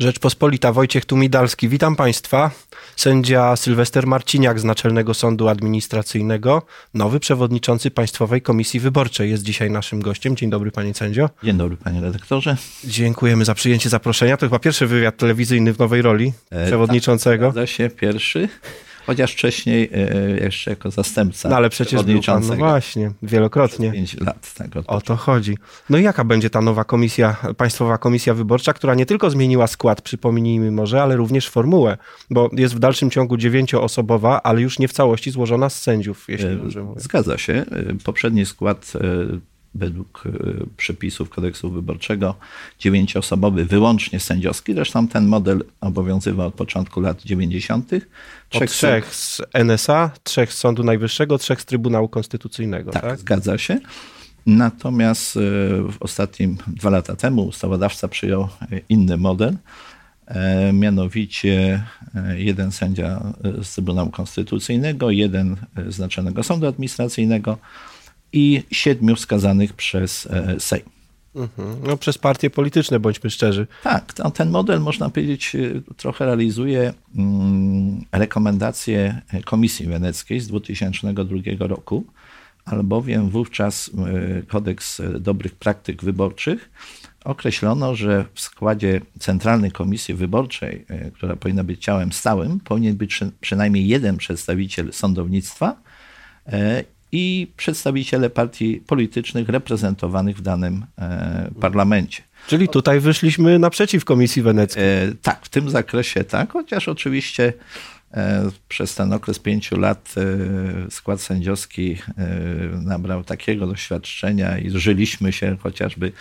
Rzeczpospolita Wojciech Tumidalski. Witam Państwa. Sędzia Sylwester Marciniak z Naczelnego Sądu Administracyjnego, nowy przewodniczący Państwowej Komisji Wyborczej jest dzisiaj naszym gościem. Dzień dobry Panie Sędzio. Dzień dobry Panie redaktorze. Dziękujemy za przyjęcie zaproszenia. To chyba pierwszy wywiad telewizyjny w nowej roli e, przewodniczącego. E, tak, się pierwszy. Chociaż wcześniej e, jeszcze jako zastępca. No ale przecież był pan, no właśnie, wielokrotnie. Pięć lat. Tak, o to chodzi. No i jaka będzie ta nowa komisja, Państwowa Komisja Wyborcza, która nie tylko zmieniła skład, przypomnijmy może, ale również formułę, bo jest w dalszym ciągu dziewięcioosobowa, ale już nie w całości złożona z sędziów, jeśli e, dobrze mówię. Zgadza się. E, poprzedni skład według e, przepisów kodeksu wyborczego dziewięcioosobowy, wyłącznie sędziowski. Zresztą ten model obowiązywał od początku lat 90. Trzech, trzech z NSA, trzech z Sądu Najwyższego, trzech z Trybunału Konstytucyjnego. Tak, tak? zgadza się. Natomiast e, w ostatnim, dwa lata temu ustawodawca przyjął inny model, e, mianowicie jeden sędzia z Trybunału Konstytucyjnego, jeden z Naczelnego Sądu Administracyjnego, i siedmiu wskazanych przez e, Sejm. Mhm. No, przez partie polityczne, bądźmy szczerzy. Tak, ten model, można powiedzieć, e, trochę realizuje mm, rekomendacje Komisji Weneckiej z 2002 roku, albowiem wówczas e, kodeks dobrych praktyk wyborczych określono, że w składzie Centralnej Komisji Wyborczej, która powinna być ciałem stałym, powinien być przynajmniej jeden przedstawiciel sądownictwa i przedstawiciele partii politycznych reprezentowanych w danym e, parlamencie. Czyli tutaj wyszliśmy naprzeciw Komisji Weneckiej. E, tak, w tym zakresie tak, chociaż oczywiście przez ten okres pięciu lat e, skład sędziowski e, nabrał takiego doświadczenia i żyliśmy się chociażby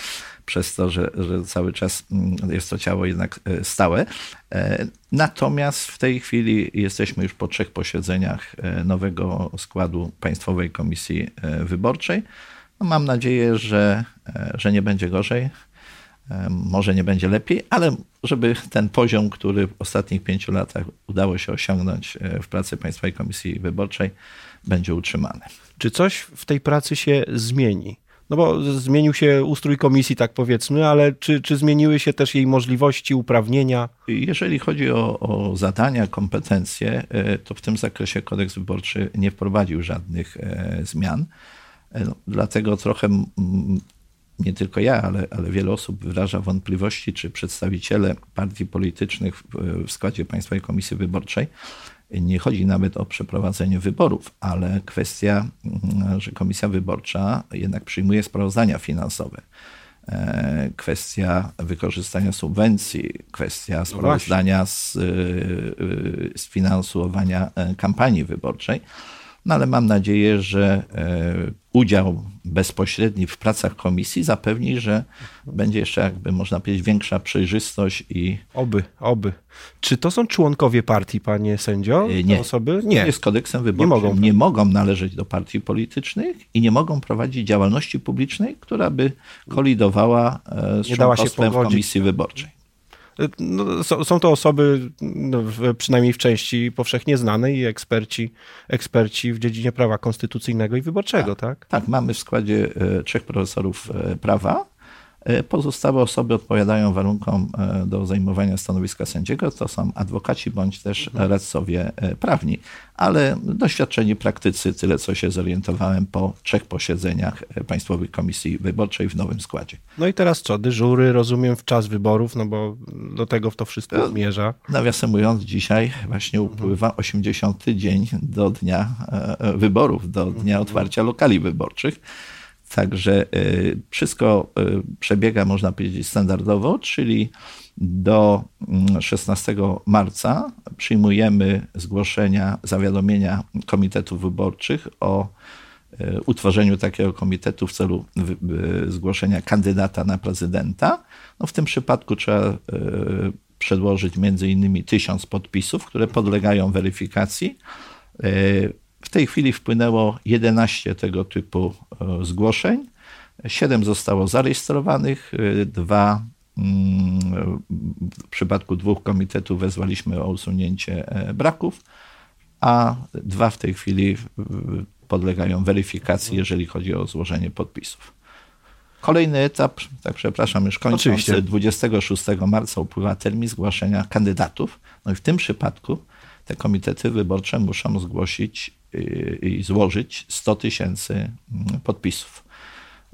przez to, że, że cały czas mm, jest to ciało jednak e, stałe. E, natomiast w tej chwili jesteśmy już po trzech posiedzeniach e, nowego składu Państwowej Komisji Wyborczej. No mam nadzieję, że, że nie będzie gorzej. Może nie będzie lepiej, ale żeby ten poziom, który w ostatnich pięciu latach udało się osiągnąć w pracy Państwowej Komisji Wyborczej, będzie utrzymany. Czy coś w tej pracy się zmieni? No bo zmienił się ustrój komisji, tak powiedzmy, ale czy, czy zmieniły się też jej możliwości, uprawnienia? Jeżeli chodzi o, o zadania, kompetencje, e, to w tym zakresie kodeks wyborczy nie wprowadził żadnych e, zmian. E, no, dlatego trochę nie tylko ja, ale, ale wiele osób wyraża wątpliwości, czy przedstawiciele partii politycznych w, w składzie Państwowej Komisji Wyborczej nie chodzi nawet o przeprowadzenie wyborów, ale kwestia, mm, że komisja wyborcza jednak przyjmuje sprawozdania finansowe. E, kwestia wykorzystania subwencji, kwestia no sprawozdania z, e, z finansowania e, kampanii wyborczej. No ale mam nadzieję, że udział bezpośredni w pracach komisji zapewni, że będzie jeszcze, jakby można powiedzieć, większa przejrzystość i. Oby, oby. Czy to są członkowie partii, panie sędzio? Nie. osoby? Nie. Jest kodeksem wyborczym. Nie mogą. nie mogą należeć do partii politycznych i nie mogą prowadzić działalności publicznej, która by kolidowała e, z nie członkostwem w komisji wyborczej. No, są to osoby no, przynajmniej w części powszechnie znane i eksperci, eksperci w dziedzinie prawa konstytucyjnego i wyborczego, tak? Tak, tak mamy w składzie e, trzech profesorów e, prawa pozostałe osoby odpowiadają warunkom e, do zajmowania stanowiska sędziego. To są adwokaci bądź też mhm. radcowie e, prawni. Ale doświadczeni praktycy, tyle co się zorientowałem po trzech posiedzeniach Państwowej Komisji Wyborczej w nowym składzie. No i teraz co? Dyżury, rozumiem, w czas wyborów, no bo do tego to wszystko zmierza. Nawiasem mówiąc, dzisiaj właśnie upływa 80. dzień do dnia wyborów, do dnia mhm. otwarcia lokali wyborczych. Także y, wszystko y, przebiega, można powiedzieć, standardowo, czyli do 16 mm, marca przyjmujemy zgłoszenia, zawiadomienia komitetów wyborczych o y, utworzeniu takiego komitetu w celu zgłoszenia kandydata na prezydenta. No w tym przypadku trzeba przedłożyć między innymi tysiąc podpisów, które podlegają weryfikacji. W tej chwili wpłynęło 11 tego typu e, zgłoszeń. 7 zostało zarejestrowanych, e, dwa mm, w przypadku dwóch komitetów wezwaliśmy o usunięcie e, braków, a dwa w tej chwili podlegają weryfikacji, jeżeli chodzi o złożenie podpisów. Kolejny etap, tak przepraszam, już kończąc, Oczywiście. 26 marca upływa termin zgłaszania kandydatów. No i w tym przypadku te komitety wyborcze muszą zgłosić i złożyć 100 tysięcy mm, podpisów.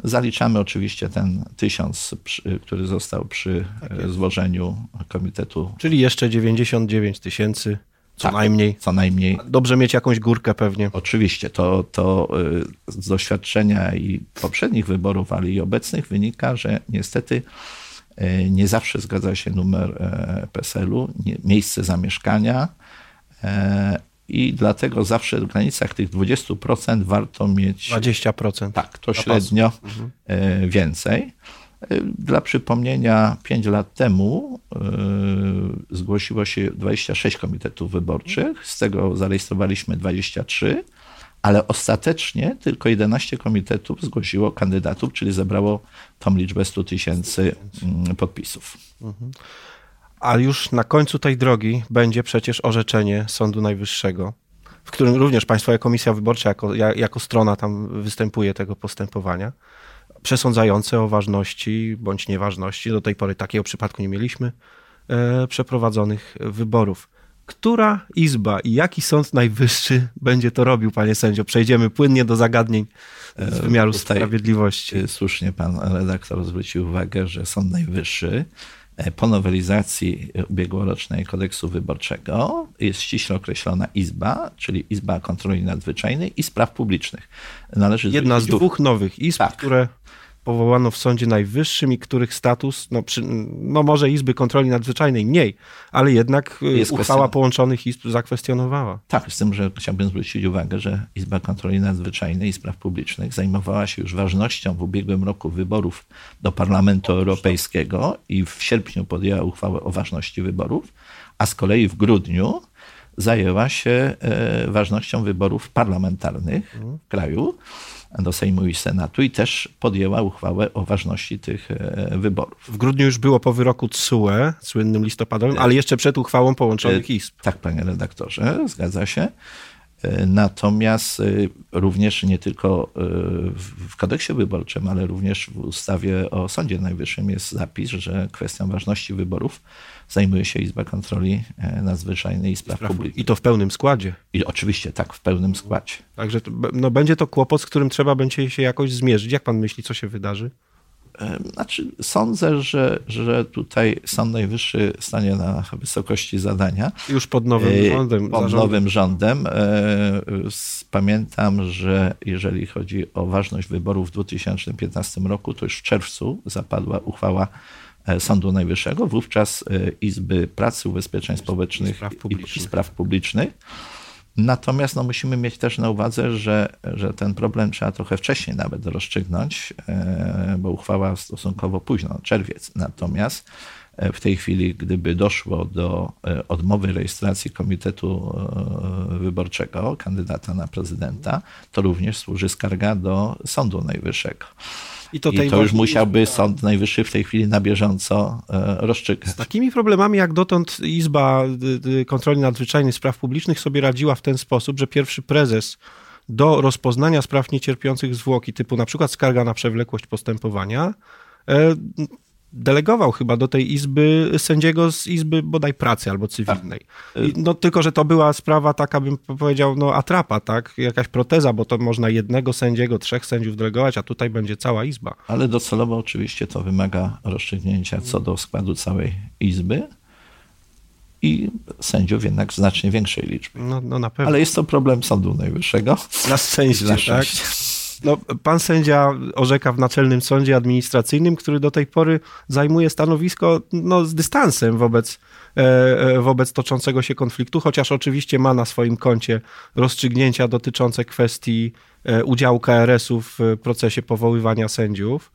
Zaliczamy oczywiście ten tysiąc, przy- który został przy e, złożeniu komitetu Czyli jeszcze 99 tysięcy, co Tak. najmniej. co najmniej Dobrze mieć jakąś górkę pewnie. Oczywiście, to, to y, z doświadczenia i poprzednich wyborów, ale i obecnych wynika, że niestety y, nie zawsze zgadza się numer e, PESEL-u, miejsce zamieszkania e, i dlatego zawsze w granicach tych 20% warto mieć 20%. tak, to średnio e, więcej. E, Dla przypomnienia, 5 lat temu e, zgłosiło się 26 komitetów wyborczych, z tego zarejestrowaliśmy 23, ale ostatecznie tylko 11 komitetów zgłosiło kandydatów, czyli zebrało tą liczbę 100 tysięcy mm, podpisów. A już na końcu tej drogi będzie przecież orzeczenie Sądu Najwyższego, w którym również Państwowa Komisja Wyborcza jako, ja- jako strona tam występuje tego postępowania, przesądzające o ważności bądź nieważności, do tej pory takiego przypadku nie mieliśmy, e, przeprowadzonych wyborów. Która izba i jaki Sąd Najwyższy będzie to robił, panie sędzio? Przejdziemy płynnie do zagadnień z wymiaru tutaj- sprawiedliwości. Y, Słusznie pan redaktor zwrócił uwagę, że Sąd Najwyższy e, po nowelizacji ubiegłorocznej kodeksu wyborczego jest ściśle określona izba, czyli Izba Kontroli Nadzwyczajnej i Spraw Publicznych. Należy Jedna z dwóch nowych izb, Tak. które powołano w Sądzie Najwyższym i których status, no, przy, no może Izby Kontroli Nadzwyczajnej mniej, ale jednak y, Jest uchwała kwestion- połączonych izb zakwestionowała. Tak, z tym, że chciałbym zwrócić uwagę, że Izba Kontroli Nadzwyczajnej i Spraw Publicznych zajmowała się już ważnością w ubiegłym roku wyborów do Parlamentu Europejskiego i w sierpniu podjęła uchwałę o ważności wyborów, a z kolei w grudniu zajęła się e, ważnością wyborów parlamentarnych w kraju do Sejmu i Senatu i też podjęła uchwałę o ważności tych e, wyborów. W grudniu już było po wyroku TSUE, słynnym listopadowym, ale jeszcze przed uchwałą połączonych izb. Tak, panie redaktorze, zgadza się. Natomiast e, również nie tylko e, w kodeksie wyborczym, ale również w ustawie o Sądzie Najwyższym jest zapis, że kwestią ważności wyborów zajmuje się Izba Kontroli e, Nadzwyczajnej i Spraw Publicznych. I to w pełnym składzie. I oczywiście tak, w pełnym składzie. Także no, będzie to kłopot, z którym trzeba będzie się jakoś zmierzyć. Jak pan myśli, co się wydarzy? Znaczy, sądzę, że, że tutaj Sąd Najwyższy stanie na wysokości zadania. Już pod nowym E, rządem. Pod nowym rządem. E, Pamiętam, że jeżeli chodzi o ważność wyborów w 2015 roku, to już w czerwcu zapadła uchwała e, Sądu Najwyższego, wówczas Izby Pracy, Ubezpieczeń Społecznych Spraw i, Publicznych. i Spraw Publicznych. Natomiast no, musimy mieć też na uwadze, że, że ten problem trzeba trochę wcześniej nawet rozstrzygnąć, e, bo uchwała stosunkowo późno, czerwiec. Natomiast e, w tej chwili, gdyby doszło do e, odmowy rejestracji Komitetu Wyborczego, kandydata na prezydenta, to również służy skarga do Sądu Najwyższego. I to, I to już musiałby Sąd Najwyższy w tej chwili na bieżąco e, rozstrzygać. Z takimi problemami jak dotąd Izba Kontroli Nadzwyczajnej Spraw Publicznych sobie radziła w ten sposób, że pierwszy prezes do rozpoznania spraw niecierpiących zwłoki, typu na przykład skarga na przewlekłość postępowania, e, delegował chyba do tej izby sędziego z izby bodaj pracy albo cywilnej. I, no tylko, że to była sprawa taka, bym powiedział, no atrapa, tak? Jakaś proteza, bo to można jednego sędziego, trzech sędziów delegować, a tutaj będzie cała izba. Ale docelowo oczywiście to wymaga rozstrzygnięcia co do składu całej izby i sędziów jednak znacznie większej liczby. No, no na pewno. Ale jest to problem Sądu Najwyższego. Na szczęście, Na tak? No, pan sędzia orzeka w Naczelnym Sądzie Administracyjnym, który do tej pory zajmuje stanowisko no, z dystansem wobec, e, e, wobec toczącego się konfliktu, chociaż oczywiście ma na swoim koncie rozstrzygnięcia dotyczące kwestii e, udziału KRS-u w procesie powoływania sędziów.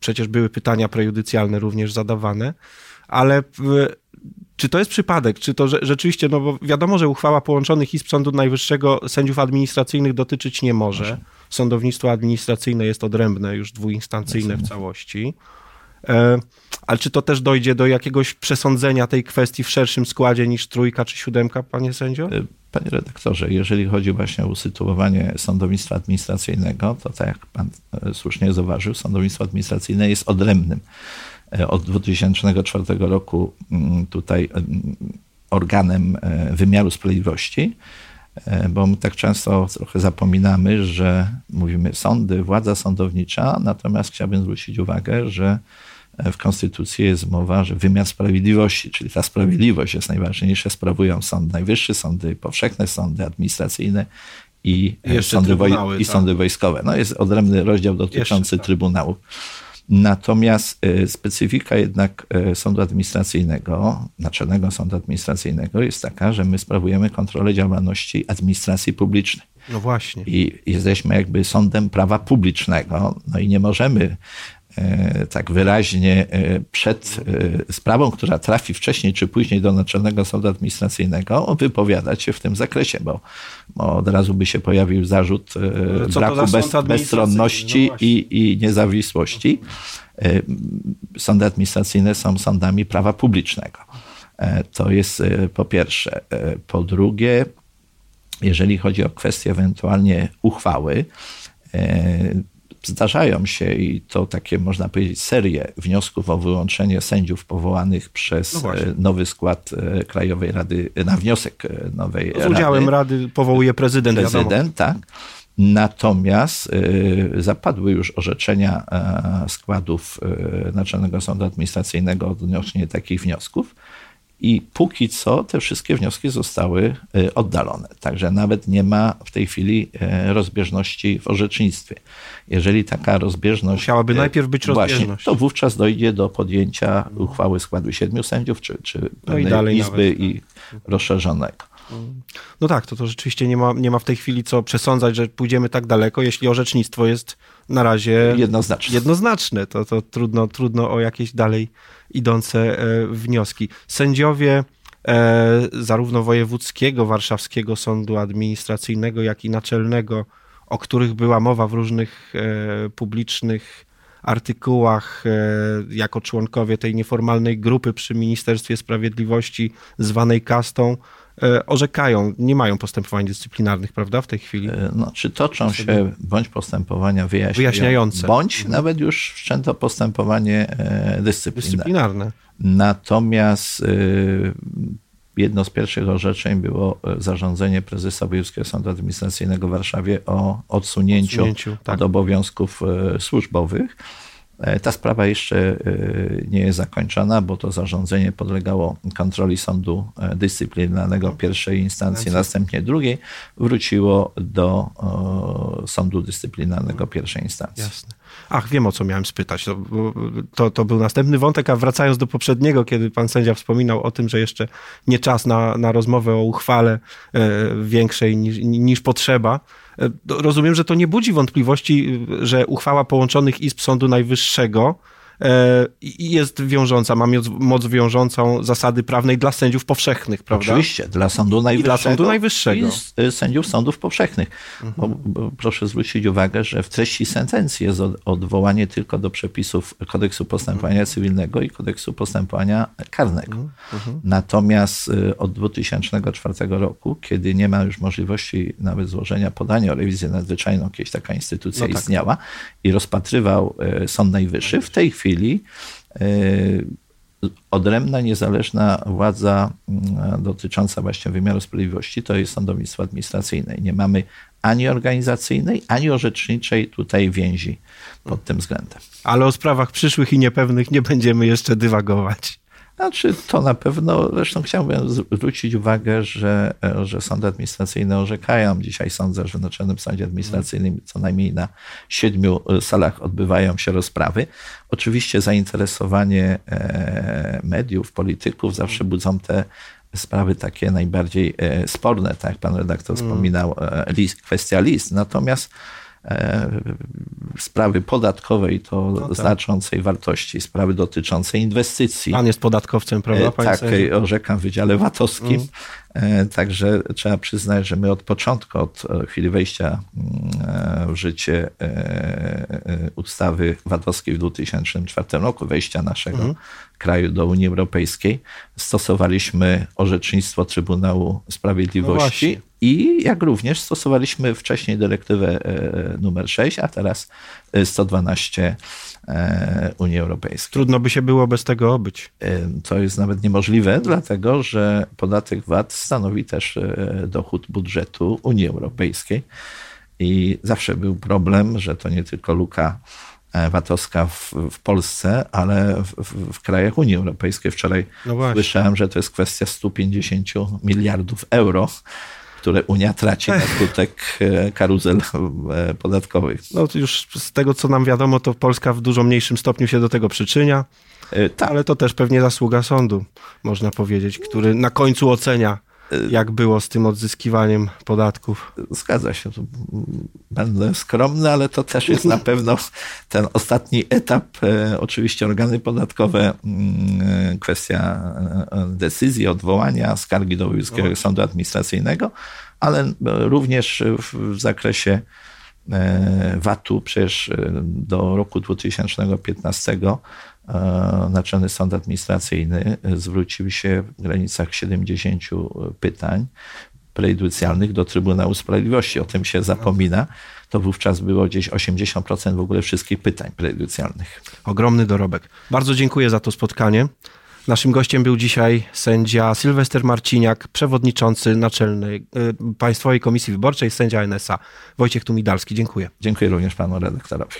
Przecież były pytania prejudycjalne również zadawane, ale czy to jest przypadek? Czy to że, rzeczywiście, no bo wiadomo, że uchwała połączonych izb Sądu Najwyższego sędziów administracyjnych dotyczyć nie może. Sądownictwo administracyjne jest odrębne, już dwuinstancyjne w całości. E, ale czy to też dojdzie do jakiegoś przesądzenia tej kwestii w szerszym składzie niż trójka czy siódemka, panie sędzio? Y, Panie redaktorze, jeżeli chodzi właśnie o usytuowanie sądownictwa administracyjnego, to tak jak pan e, słusznie zauważył, sądownictwo administracyjne jest odrębnym. E, od 2004 roku mm, tutaj mm, organem wymiaru sprawiedliwości, bo my tak często trochę zapominamy, że mówimy sądy, władza sądownicza, natomiast chciałbym zwrócić uwagę, że w Konstytucji jest mowa, że wymiar sprawiedliwości, czyli ta sprawiedliwość jest najważniejsza, sprawują Sąd Najwyższy, sądy powszechne, sądy administracyjne i, e, sądy, woj- i tak. sądy wojskowe. No jest odrębny rozdział dotyczący Jeszcze, tak. Trybunałów. Natomiast e, specyfika jednak e, sądu administracyjnego, Naczelnego Sądu Administracyjnego jest taka, że my sprawujemy kontrolę działalności administracji publicznej. No właśnie. I jesteśmy jakby sądem prawa publicznego, no i nie możemy tak wyraźnie e, przed e, sprawą, która trafi wcześniej czy później do Naczelnego Sądu Administracyjnego, wypowiadać się w tym zakresie, bo, bo od razu by się pojawił zarzut braku bez, bezstronności no i, i niezawisłości. Sądy administracyjne są sądami prawa publicznego. To jest po pierwsze. Po drugie, jeżeli chodzi o kwestię ewentualnie uchwały, zdarzają się i to takie można powiedzieć serie wniosków o wyłączenie sędziów powołanych przez no e, nowy skład e, Krajowej Rady, na wniosek e, nowej Z udziałem Rady, Rady powołuje prezydent. Prezydent, wiadomo. tak. Natomiast zapadły już orzeczenia składów Naczelnego Sądu Administracyjnego odnośnie takich wniosków. I póki co te wszystkie wnioski zostały oddalone. Także nawet nie ma w tej chwili rozbieżności w orzecznictwie. Jeżeli taka rozbieżność. Musiałaby e, najpierw być rozbieżność. Właśnie, to wówczas dojdzie do podjęcia uchwały składu siedmiu sędziów, czy, czy no i dalej izby nawet. i rozszerzonego. No tak, to, to rzeczywiście nie ma, nie ma w tej chwili co przesądzać, że pójdziemy tak daleko, jeśli orzecznictwo jest na razie jednoznaczne. jednoznaczne to, to trudno, trudno o jakieś dalej idące e, wnioski. Sędziowie e, zarówno wojewódzkiego, warszawskiego sądu administracyjnego, jak i naczelnego o których była mowa w różnych e, publicznych artykułach e, jako członkowie tej nieformalnej grupy przy Ministerstwie Sprawiedliwości zwanej kastą, e, orzekają, nie mają postępowań dyscyplinarnych, prawda, w tej chwili? No, czy toczą się bądź postępowania wyjaśniające, wyjaśniające. bądź nawet już wszczęto postępowanie dyscyplinarne. dyscyplinarne. Natomiast jedno z pierwszych orzeczeń było e, zarządzenie prezesa Wojewódzkiego Sądu Administracyjnego w Warszawie o odsunięciu, odsunięciu tak. od obowiązków e, służbowych. E, ta sprawa jeszcze nie jest zakończona, bo to zarządzenie podlegało kontroli sądu dyscyplinarnego pierwszej instancji, następnie drugiej. Wróciło do sądu dyscyplinarnego pierwszej instancji. Jasne. Ach, wiem o co miałem spytać. To, to, to, był następny wątek, a wracając do poprzedniego, kiedy pan sędzia wspominał o tym, że jeszcze nie czas na, na rozmowę o uchwale e, większej niż, niż potrzeba. E, rozumiem, że to nie budzi wątpliwości, że uchwała połączonych izb Sądu Najwyższego i jest wiążąca, ma moc wiążącą zasady prawnej dla sędziów powszechnych, prawda? Oczywiście, dla Sądu Najwyższego. I dla Sądu Najwyższego. I y, sędziów sądów powszechnych. Mhm. Bo, bo proszę zwrócić uwagę, że w treści sentencji jest odwołanie tylko do przepisów kodeksu postępowania mhm. cywilnego i kodeksu postępowania karnego. Mhm. mhm. Natomiast y, od 2004 roku, kiedy nie ma już możliwości nawet złożenia podania o rewizję nadzwyczajną, kiedyś taka instytucja no tak. istniała i rozpatrywał y, Sąd Najwyższy, w tej chwili e, odrębna, niezależna władza mm, dotycząca właśnie wymiaru sprawiedliwości to jest sądownictwo administracyjne. Nie mamy ani organizacyjnej, ani orzeczniczej tutaj więzi pod tym względem. Ale o sprawach przyszłych i niepewnych nie będziemy jeszcze dywagować. Znaczy, to na pewno, zresztą chciałbym zwrócić uwagę, że, że sądy administracyjne orzekają. Dzisiaj sądzę, że w Naczelnym Sądzie Administracyjnym co najmniej na siedmiu salach odbywają się rozprawy. Oczywiście zainteresowanie e, mediów, polityków zawsze budzą te sprawy takie najbardziej e, sporne, tak jak pan redaktor mm. wspominał, e, list, kwestia list. Natomiast e, sprawy podatkowe i to No tak. znaczącej wartości, sprawy dotyczące inwestycji. Pan jest podatkowcem, prawda, E, panie Tak, sędzio? Mm. orzekam w Wydziale VAT-owskim. E, Także trzeba przyznać, że my od początku, od e, chwili wejścia mm, w życie e, e, ustawy VAT-owskiej w 2004 roku, wejścia naszego Mhm. kraju do Unii Europejskiej, stosowaliśmy orzecznictwo Trybunału No Sprawiedliwości właśnie. i jak również stosowaliśmy wcześniej dyrektywę e, numer 6, a teraz e, 112 e, Unii Europejskiej. Trudno by się było bez tego obyć. E, To jest nawet niemożliwe, dlatego że podatek VAT stanowi też e, dochód budżetu Unii Europejskiej. I zawsze był problem, że to nie tylko luka e, VAT-owska w, w Polsce, ale w, w, w krajach Unii Europejskiej. Wczoraj No słyszałem, że to jest kwestia 150 miliardów euro, które Unia traci na skutek e, karuzel podatkowych. No to już z tego, co nam wiadomo, to Polska w dużo mniejszym stopniu się do tego przyczynia, Tak, ale to też pewnie zasługa sądu, można powiedzieć, który na końcu ocenia, jak było z tym odzyskiwaniem podatków. Zgadza się. Będę skromny, ale to też jest na pewno ten ostatni etap. E, Oczywiście organy podatkowe, mm, kwestia e, decyzji, odwołania, skargi do Wojewódzkiego Sądu Administracyjnego, ale e, również w zakresie e, VAT-u przecież e, do roku 2015 e, Naczelny Sąd Administracyjny zwrócił się w granicach 70 pytań prejudycjalnych do Trybunału Sprawiedliwości. O tym się zapomina. To wówczas było gdzieś 80% w ogóle wszystkich pytań prejudycjalnych. Ogromny dorobek. Bardzo dziękuję za to spotkanie. Naszym gościem był dzisiaj sędzia Sylwester Marciniak, przewodniczący Naczelnej y, Państwowej Komisji Wyborczej, sędzia NSA. Wojciech Tumidalski. Dziękuję. Dziękuję również panu redaktorowi.